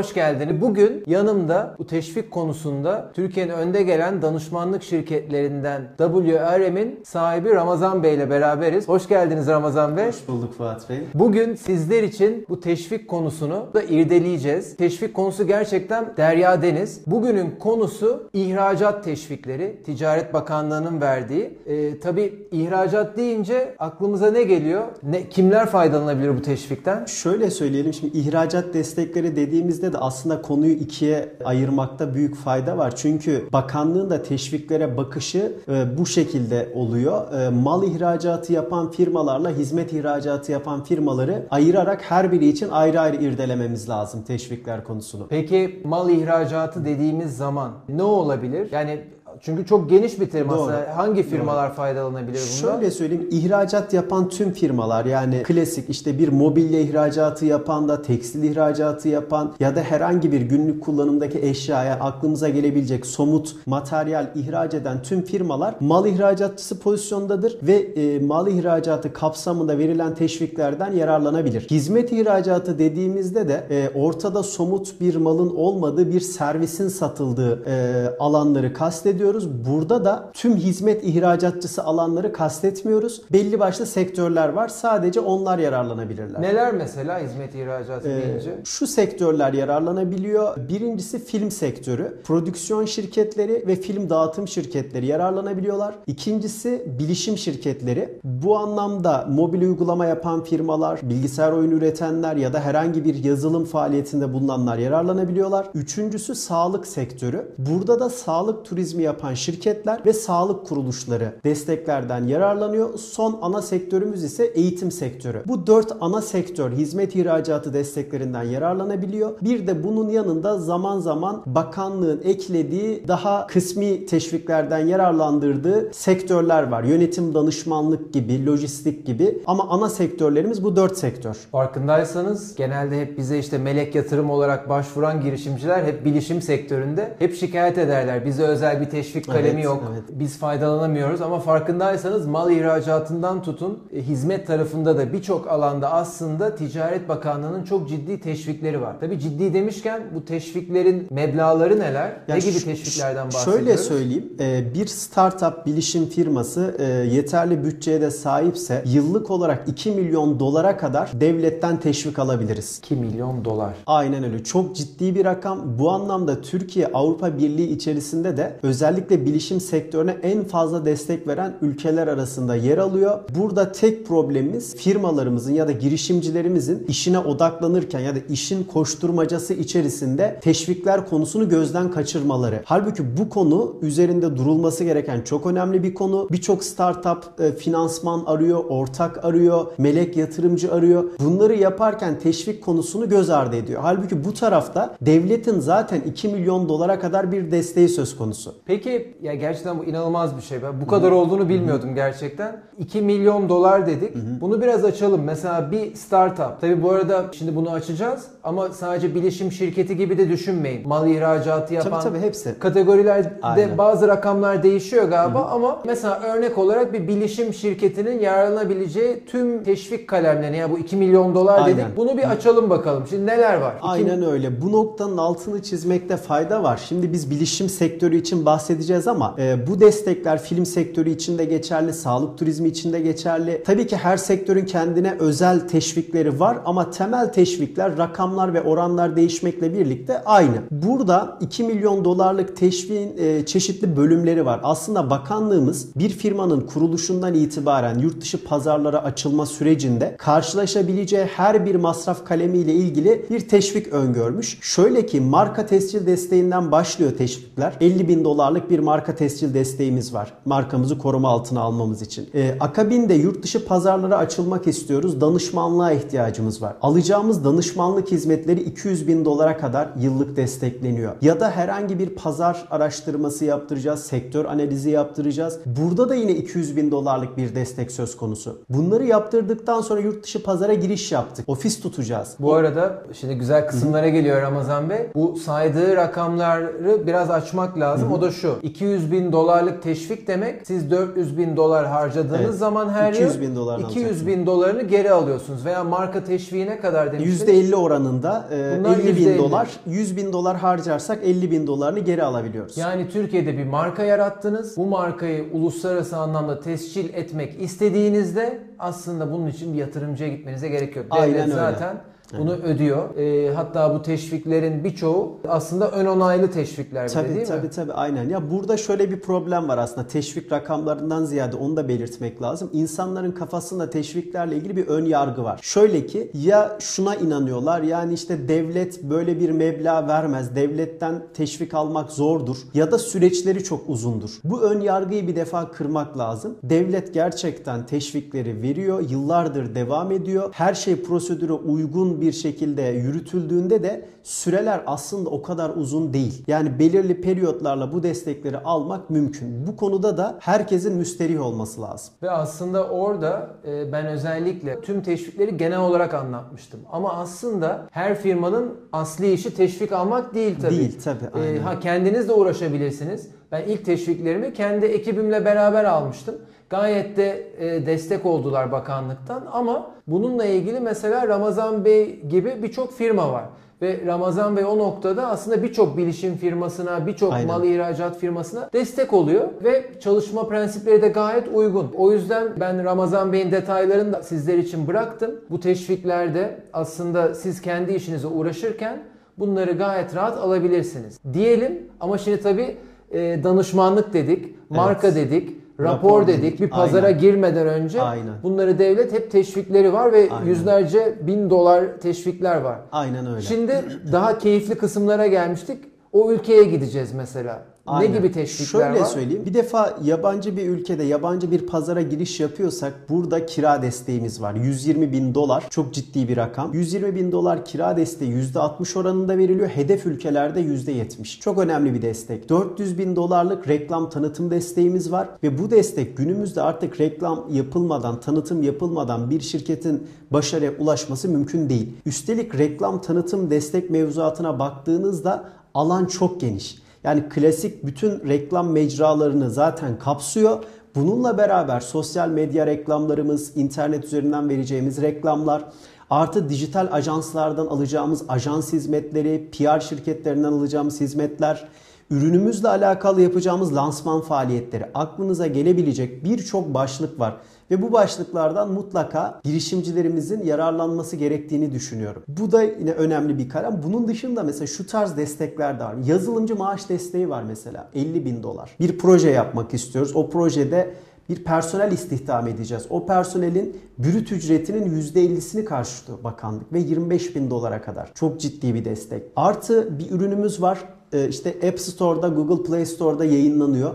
hoş geldiniz. Bugün yanımda bu teşvik konusunda Türkiye'nin önde gelen danışmanlık şirketlerinden WRM'in sahibi Ramazan Bey ile beraberiz. Hoş geldiniz Ramazan Bey. Hoş bulduk Fuat Bey. Bugün sizler için bu teşvik konusunu da irdeleyeceğiz. Teşvik konusu gerçekten derya deniz. Bugünün konusu ihracat teşvikleri. Ticaret Bakanlığı'nın verdiği. Ee, tabii ihracat deyince aklımıza ne geliyor? Ne, kimler faydalanabilir bu teşvikten? Şöyle söyleyelim şimdi ihracat destekleri dediğimizde de aslında konuyu ikiye ayırmakta büyük fayda var. Çünkü bakanlığın da teşviklere bakışı e, bu şekilde oluyor. E, mal ihracatı yapan firmalarla hizmet ihracatı yapan firmaları ayırarak her biri için ayrı ayrı irdelememiz lazım teşvikler konusunu. Peki mal ihracatı dediğimiz zaman ne olabilir? Yani çünkü çok geniş bir terim Doğru. aslında. Hangi firmalar faydalanabilir bundan? Şöyle söyleyeyim ihracat yapan tüm firmalar yani klasik işte bir mobilya ihracatı yapan da tekstil ihracatı yapan ya da herhangi bir günlük kullanımdaki eşyaya aklımıza gelebilecek somut materyal ihraç eden tüm firmalar mal ihracatçısı pozisyondadır ve e, mal ihracatı kapsamında verilen teşviklerden yararlanabilir. Hizmet ihracatı dediğimizde de e, ortada somut bir malın olmadığı bir servisin satıldığı e, alanları kastediyoruz. Burada da tüm hizmet ihracatçısı alanları kastetmiyoruz. Belli başlı sektörler var. Sadece onlar yararlanabilirler. Neler mesela hizmet ihracatı Ee, deyince? şu sektörler yararlanabiliyor. Birincisi film sektörü. Prodüksiyon şirketleri ve film dağıtım şirketleri yararlanabiliyorlar. İkincisi bilişim şirketleri. Bu anlamda mobil uygulama yapan firmalar, bilgisayar oyunu üretenler ya da herhangi bir yazılım faaliyetinde bulunanlar yararlanabiliyorlar. Üçüncüsü sağlık sektörü. Burada da sağlık turizmi yapan şirketler ve sağlık kuruluşları desteklerden yararlanıyor. Son ana sektörümüz ise eğitim sektörü. Bu dört ana sektör hizmet ihracatı desteklerinden yararlanabiliyor. Bir de bunun yanında zaman zaman bakanlığın eklediği daha kısmi teşviklerden yararlandırdığı sektörler var. Yönetim danışmanlık gibi, lojistik gibi ama ana sektörlerimiz bu dört sektör. Farkındaysanız genelde hep bize işte melek yatırım olarak başvuran girişimciler hep bilişim sektöründe hep şikayet ederler. Bize özel bir teşvik kalemi Evet, yok. evet. Biz faydalanamıyoruz ama farkındaysanız mal ihracatından tutun e, hizmet tarafında da birçok alanda aslında Ticaret Bakanlığı'nın çok ciddi teşvikleri var. Tabi ciddi demişken bu teşviklerin meblağları neler? ne Yani gibi teşviklerden bahsediyoruz? Şöyle söyleyeyim. e, Bir startup bilişim firması e, yeterli bütçeye de sahipse yıllık olarak 2 milyon dolara kadar devletten teşvik alabiliriz. 2 milyon dolar. Aynen öyle. Çok ciddi bir rakam. Bu anlamda Türkiye Avrupa Birliği içerisinde de özellikle bilişim sektörüne en fazla destek veren ülkeler arasında yer alıyor. Burada tek problemimiz firmalarımızın ya da girişimcilerimizin işine odaklanırken ya da işin koşturmacası içerisinde teşvikler konusunu gözden kaçırmaları. Halbuki bu konu üzerinde durulması gereken çok önemli bir konu. Birçok startup e, finansman arıyor, ortak arıyor, melek yatırımcı arıyor. Bunları yaparken teşvik konusunu göz ardı ediyor. Halbuki bu tarafta devletin zaten 2 milyon dolara kadar bir desteği söz konusu. Peki ya gerçekten bu inanılmaz bir şey. Ben bu kadar olduğunu bilmiyordum gerçekten. 2 milyon dolar dedik. Bunu biraz açalım. Mesela bir startup. Tabi bu arada şimdi bunu açacağız ama sadece bilişim şirketi gibi de düşünmeyin. Mal ihracatı yapan Tabii tabii hepsi. kategorilerde Aynen. bazı rakamlar değişiyor galiba ama mesela örnek olarak bir bilişim şirketinin yararlanabileceği tüm teşvik kalemlerini ya bu 2 milyon dolar dedik. Aynen. Bunu bir açalım bakalım. Şimdi neler var? İki- Aynen öyle. Bu noktanın altını çizmekte fayda var. Şimdi biz bilişim sektörü için bahsedeceğiz ama e, bu destekler film sektörü için de geçerli, sağlık turizmi için de geçerli. Tabii ki her sektörün kendine özel teşvikleri var ama temel teşvikler rakamlar ve oranlar değişmekle birlikte aynı. Burada 2 milyon dolarlık teşviğin e, çeşitli bölümleri var. Aslında bakanlığımız bir firmanın kuruluşundan itibaren yurt dışı pazarlara açılma sürecinde karşılaşabileceği her bir masraf kalemiyle ilgili bir teşvik öngörmüş. Şöyle ki marka tescil desteğinden başlıyor teşvikler. 50 bin dolarlık bir marka tescil desteğimiz var. Markamızı koruma altına almamız için. Ee, akabinde yurt dışı pazarlara açılmak istiyoruz. Danışmanlığa ihtiyacımız var. Alacağımız danışmanlık hizmetleri 200 bin dolara kadar yıllık destekleniyor. Ya da herhangi bir pazar araştırması yaptıracağız. Sektör analizi yaptıracağız. Burada da yine 200 bin dolarlık bir destek söz konusu. Bunları yaptırdıktan sonra yurt dışı pazara giriş yaptık. Ofis tutacağız. Bu arada şimdi güzel kısımlara geliyor Ramazan Bey. Bu saydığı rakamları biraz açmak lazım. O da şu. 200 bin dolarlık teşvik demek siz 400 bin dolar harcadığınız Evet. zaman her 200 yıl bin dolarını 200 alacaksın. bin dolarını geri alıyorsunuz. Veya marka teşviği ne kadar demiştiniz? %50 oranında e, Bunlar 50 bin %50. dolar, 100 bin dolar harcarsak 50 bin dolarını geri alabiliyoruz. Yani Türkiye'de bir marka yarattınız. Bu markayı uluslararası anlamda tescil etmek istediğinizde aslında bunun için bir yatırımcıya gitmenize gerek yok. Devlet Aynen öyle. zaten bunu ödüyor. Ee, hatta bu teşviklerin birçoğu aslında ön onaylı teşvikler bir de Tabii değil tabii mi? tabii aynen. Ya burada şöyle bir problem var aslında. Teşvik rakamlarından ziyade onu da belirtmek lazım. İnsanların kafasında teşviklerle ilgili bir ön yargı var. Şöyle ki ya şuna inanıyorlar yani işte devlet böyle bir meblağ vermez. Devletten teşvik almak zordur ya da süreçleri çok uzundur. Bu ön yargıyı bir defa kırmak lazım. Devlet gerçekten teşvikleri veriyor. Yıllardır devam ediyor. Her şey prosedüre uygun bir şekilde yürütüldüğünde de süreler aslında o kadar uzun değil. Yani belirli periyotlarla bu destekleri almak mümkün. Bu konuda da herkesin müsterih olması lazım. Ve aslında orada e, ben özellikle tüm teşvikleri genel olarak anlatmıştım. Ama aslında her firmanın asli işi teşvik almak değil tabii. Değil tabii, E, aynen. ha kendiniz de uğraşabilirsiniz. Ben ilk teşviklerimi kendi ekibimle beraber almıştım. Gayet de e, destek oldular bakanlıktan ama bununla ilgili mesela Ramazan Bey gibi birçok firma var. Ve Ramazan Bey o noktada aslında birçok bilişim firmasına, birçok mal ihracat firmasına destek oluyor ve çalışma prensipleri de gayet uygun. O yüzden ben Ramazan Bey'in detaylarını da sizler için bıraktım. Bu teşviklerde aslında siz kendi işinize uğraşırken bunları gayet rahat alabilirsiniz. Diyelim ama şimdi tabii e, danışmanlık dedik, marka Evet. dedik, rapor, dedik. Bir pazara Aynen. girmeden önce Aynen. bunları devlet hep teşvikleri var ve Aynen. yüzlerce bin dolar teşvikler var. Aynen öyle. Şimdi daha keyifli kısımlara gelmiştik. O ülkeye gideceğiz mesela. Aynen. Ne gibi teşvikler Şöyle var? söyleyeyim. Bir defa yabancı bir ülkede yabancı bir pazara giriş yapıyorsak burada kira desteğimiz var. 120 bin dolar çok ciddi bir rakam. 120 bin dolar kira desteği %60 oranında veriliyor. Hedef ülkelerde %70. Çok önemli bir destek. 400 bin dolarlık reklam tanıtım desteğimiz var. Ve bu destek günümüzde artık reklam yapılmadan, tanıtım yapılmadan bir şirketin başarıya ulaşması mümkün değil. Üstelik reklam tanıtım destek mevzuatına baktığınızda alan çok geniş. Yani klasik bütün reklam mecralarını zaten kapsıyor. Bununla beraber sosyal medya reklamlarımız, internet üzerinden vereceğimiz reklamlar, artı dijital ajanslardan alacağımız ajans hizmetleri, PR şirketlerinden alacağımız hizmetler, ürünümüzle alakalı yapacağımız lansman faaliyetleri, aklınıza gelebilecek birçok başlık var. Ve bu başlıklardan mutlaka girişimcilerimizin yararlanması gerektiğini düşünüyorum. Bu da yine önemli bir kalem. Bunun dışında mesela şu tarz destekler de var. Yazılımcı maaş desteği var mesela 50 bin dolar. Bir proje yapmak istiyoruz. O projede bir personel istihdam edeceğiz. O personelin brüt ücretinin %50'sini karşılıyor bakanlık ve 25 bin dolara kadar. Çok ciddi bir destek. Artı bir ürünümüz var. Ee, işte App Store'da, Google Play Store'da yayınlanıyor.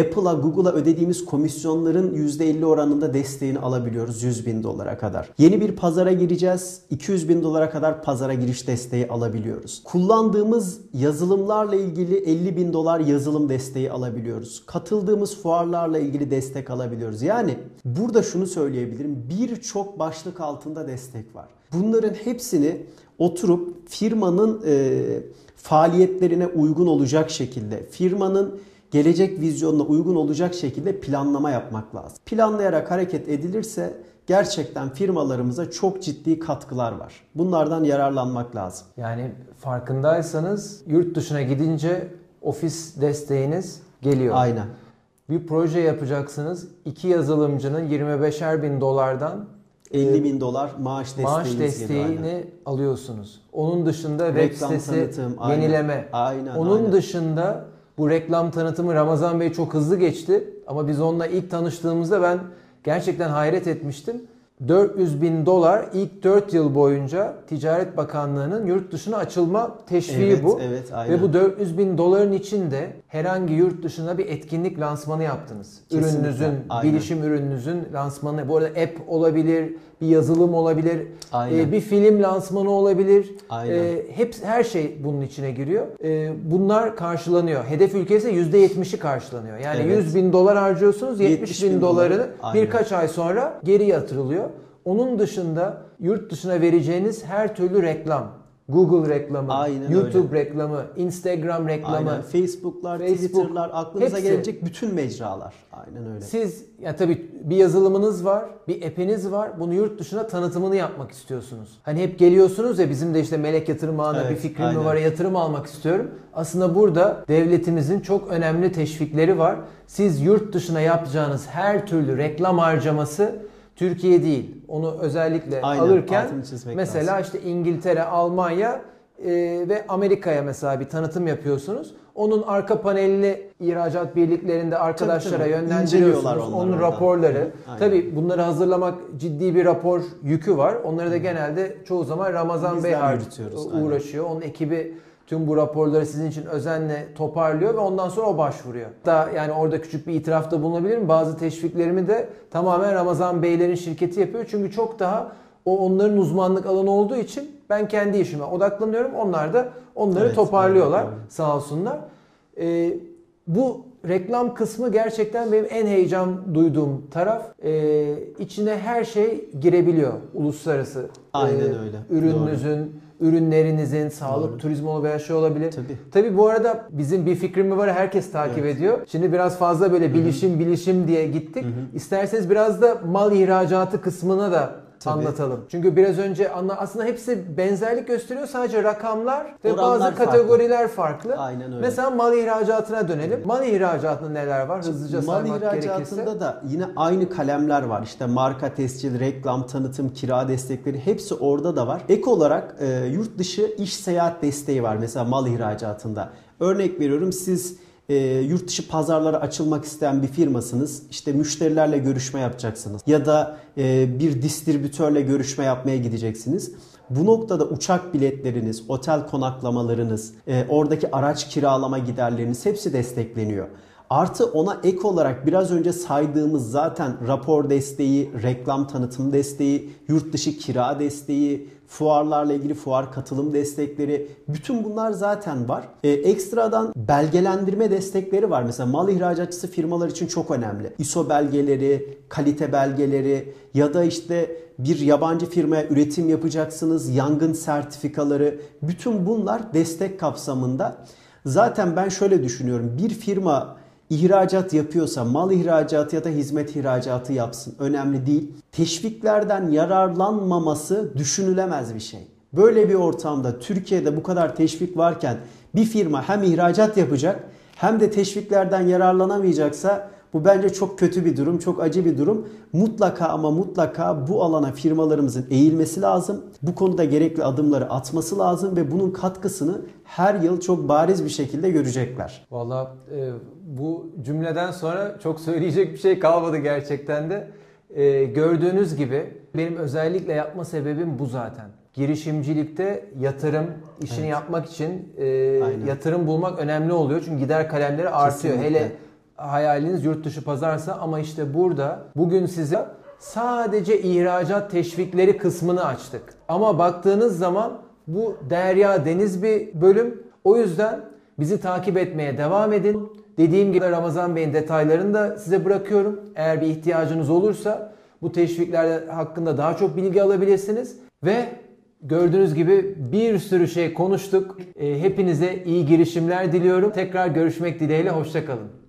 Apple'a, Google'a ödediğimiz komisyonların %50 oranında desteğini alabiliyoruz 100 bin dolara kadar. Yeni bir pazara gireceğiz. 200 bin dolara kadar pazara giriş desteği alabiliyoruz. Kullandığımız yazılımlarla ilgili 50 bin dolar yazılım desteği alabiliyoruz. Katıldığımız fuarlarla ilgili destek alabiliyoruz. Yani burada şunu söyleyebilirim. Birçok başlık altında destek var. Bunların hepsini oturup firmanın e, faaliyetlerine uygun olacak şekilde, firmanın gelecek vizyonuna uygun olacak şekilde planlama yapmak lazım. Planlayarak hareket edilirse gerçekten firmalarımıza çok ciddi katkılar var. Bunlardan yararlanmak lazım. Yani farkındaysanız yurt dışına gidince ofis desteğiniz geliyor. Aynen. Bir proje yapacaksınız. İki yazılımcının 25'er bin dolardan 50 bin dolar maaş maaş desteğini aynen. alıyorsunuz. Onun dışında web Reklam sitesi tanıtım, yenileme. Aynen, Onun aynen. dışında bu reklam tanıtımı Ramazan Bey çok hızlı geçti. Ama biz onunla ilk tanıştığımızda ben gerçekten hayret etmiştim. 400 bin dolar ilk 4 yıl boyunca Ticaret Bakanlığı'nın yurt dışına açılma teşviği Evet, bu. evet, aynen. Ve bu 400 bin doların içinde herhangi yurt dışına bir etkinlik lansmanı yaptınız. Kesinlikle, Ürününüzün, aynen. bilişim ürününüzün lansmanı. Bu arada app olabilir, bir yazılım olabilir, e, bir film lansmanı olabilir. Aynen. E, hep her şey bunun içine giriyor. E, bunlar karşılanıyor. Hedef ülkesi %70'i karşılanıyor. Yani Evet. 100 bin dolar harcıyorsunuz, 70, 70 bin, bin dolarını dolar. Aynen. birkaç ay sonra geri yatırılıyor. Onun dışında yurt dışına vereceğiniz her türlü reklam, Google reklamı, Aynen YouTube öyle. reklamı, Instagram reklamı. Aynen. Facebook'lar, Facebook, Twitter'lar, aklınıza hepsi. gelecek bütün mecralar. Aynen öyle. Siz ya tabii bir yazılımınız var, bir app'iniz var. Bunu yurt dışına tanıtımını yapmak istiyorsunuz. Hani hep geliyorsunuz ya bizim de işte melek yatırım ağına Evet, bir fikrim aynen. var, yatırım almak istiyorum. Aslında burada devletimizin çok önemli teşvikleri var. Siz yurt dışına yapacağınız her türlü reklam harcaması Türkiye değil. Onu özellikle Aynen, alırken mesela lazım. işte İngiltere, Almanya e, ve Amerika'ya mesela bir tanıtım yapıyorsunuz. Onun arka panelini ihracat birliklerinde arkadaşlara tabii. yönlendiriyorsunuz. İnceliyorlar onlar Onun oradan. raporları. Aynen. Tabii bunları hazırlamak ciddi bir rapor yükü var. Onları da genelde çoğu zaman Ramazan Bey yürütüyoruz, aynen. uğraşıyor. Onun ekibi tüm bu raporları sizin için özenle toparlıyor ve ondan sonra o başvuruyor. Da yani orada küçük bir itirafta bulunabilirim. Bazı teşviklerimi de tamamen Ramazan Beylerin şirketi yapıyor. Çünkü çok daha o onların uzmanlık alanı olduğu için ben kendi işime odaklanıyorum. Onlar da onları Evet, toparlıyorlar evet, evet. sağ olsunlar. Ee, bu reklam kısmı gerçekten benim en heyecan duyduğum taraf. Ee, içine her şey girebiliyor uluslararası. Aynen Ee, öyle. Ürününüzün, ürünlerinizin, sağlık, Doğru. turizm olu veya şey olabilir. Tabii. Tabii bu arada bizim bir fikrimi var herkes takip Evet. ediyor. Şimdi biraz fazla böyle bilişim bilişim diye gittik. İsterseniz biraz da mal ihracatı kısmına da Tabii. anlatalım. Çünkü biraz önce anla aslında hepsi benzerlik gösteriyor. Sadece rakamlar ve Oranlar bazı farklı. kategoriler farklı. Aynen öyle. Mesela mal ihracatına dönelim. Mal ihracatında neler var? Hızlıca Mal saymak gerekirse. ihracatında da yine aynı kalemler var. İşte marka tescil, reklam, tanıtım, kira destekleri hepsi orada da var. Ek olarak e, yurt dışı iş seyahat desteği var mesela mal ihracatında. Örnek veriyorum siz e, yurt dışı pazarlara açılmak isteyen bir firmasınız. İşte müşterilerle görüşme yapacaksınız. Ya da e, bir distribütörle görüşme yapmaya gideceksiniz. Bu noktada uçak biletleriniz, otel konaklamalarınız, e, oradaki araç kiralama giderleriniz hepsi destekleniyor. Artı ona ek olarak biraz önce saydığımız zaten rapor desteği, reklam tanıtım desteği, yurt dışı kira desteği, fuarlarla ilgili fuar katılım destekleri bütün bunlar zaten var. E, ekstradan belgelendirme destekleri var. Mesela mal ihracatçısı firmalar için çok önemli. ISO belgeleri, kalite belgeleri ya da işte bir yabancı firmaya üretim yapacaksınız, yangın sertifikaları bütün bunlar destek kapsamında. Zaten ben şöyle düşünüyorum. Bir firma ihracat yapıyorsa mal ihracatı ya da hizmet ihracatı yapsın. Önemli değil. Teşviklerden yararlanmaması düşünülemez bir şey. Böyle bir ortamda Türkiye'de bu kadar teşvik varken bir firma hem ihracat yapacak hem de teşviklerden yararlanamayacaksa bu bence çok kötü bir durum, çok acı bir durum. Mutlaka ama mutlaka bu alana firmalarımızın eğilmesi lazım. Bu konuda gerekli adımları atması lazım ve bunun katkısını her yıl çok bariz bir şekilde görecekler. Valla e, bu cümleden sonra çok söyleyecek bir şey kalmadı gerçekten de. E, gördüğünüz gibi benim özellikle yapma sebebim bu zaten. Girişimcilikte yatırım, işini Evet. yapmak için e, Aynen. yatırım bulmak önemli oluyor. Çünkü gider kalemleri artıyor. Kesinlikle. Hele hayaliniz yurt dışı pazarsa ama işte burada bugün size sadece ihracat teşvikleri kısmını açtık. Ama baktığınız zaman bu derya deniz bir bölüm. O yüzden bizi takip etmeye devam edin. Dediğim gibi Ramazan Bey'in detaylarını da size bırakıyorum. Eğer bir ihtiyacınız olursa bu teşvikler hakkında daha çok bilgi alabilirsiniz. Ve gördüğünüz gibi bir sürü şey konuştuk. E, Hepinize iyi girişimler diliyorum. Tekrar görüşmek dileğiyle. Hoşçakalın.